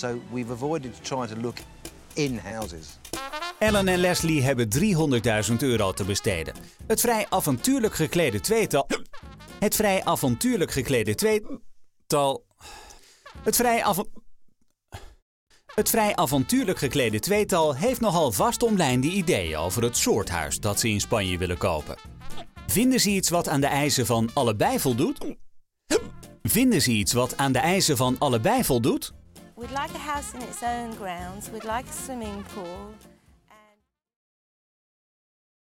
So we've avoided trying to look in houses. Ellen en Leslie hebben 300.000 euro te besteden. Het vrij avontuurlijk geklede tweetal. Het vrij avontuurlijk geklede tweetal. Het vrij av. Het vrij avontuurlijk geklede tweetal heeft nogal vast omlijnde ideeën over het soort huis dat ze in Spanje willen kopen. Vinden ze iets wat aan de eisen van allebei voldoet? Vinden ze iets wat aan de eisen van allebei voldoet? We'd like a house in its own grounds. We'd like a swimming pool.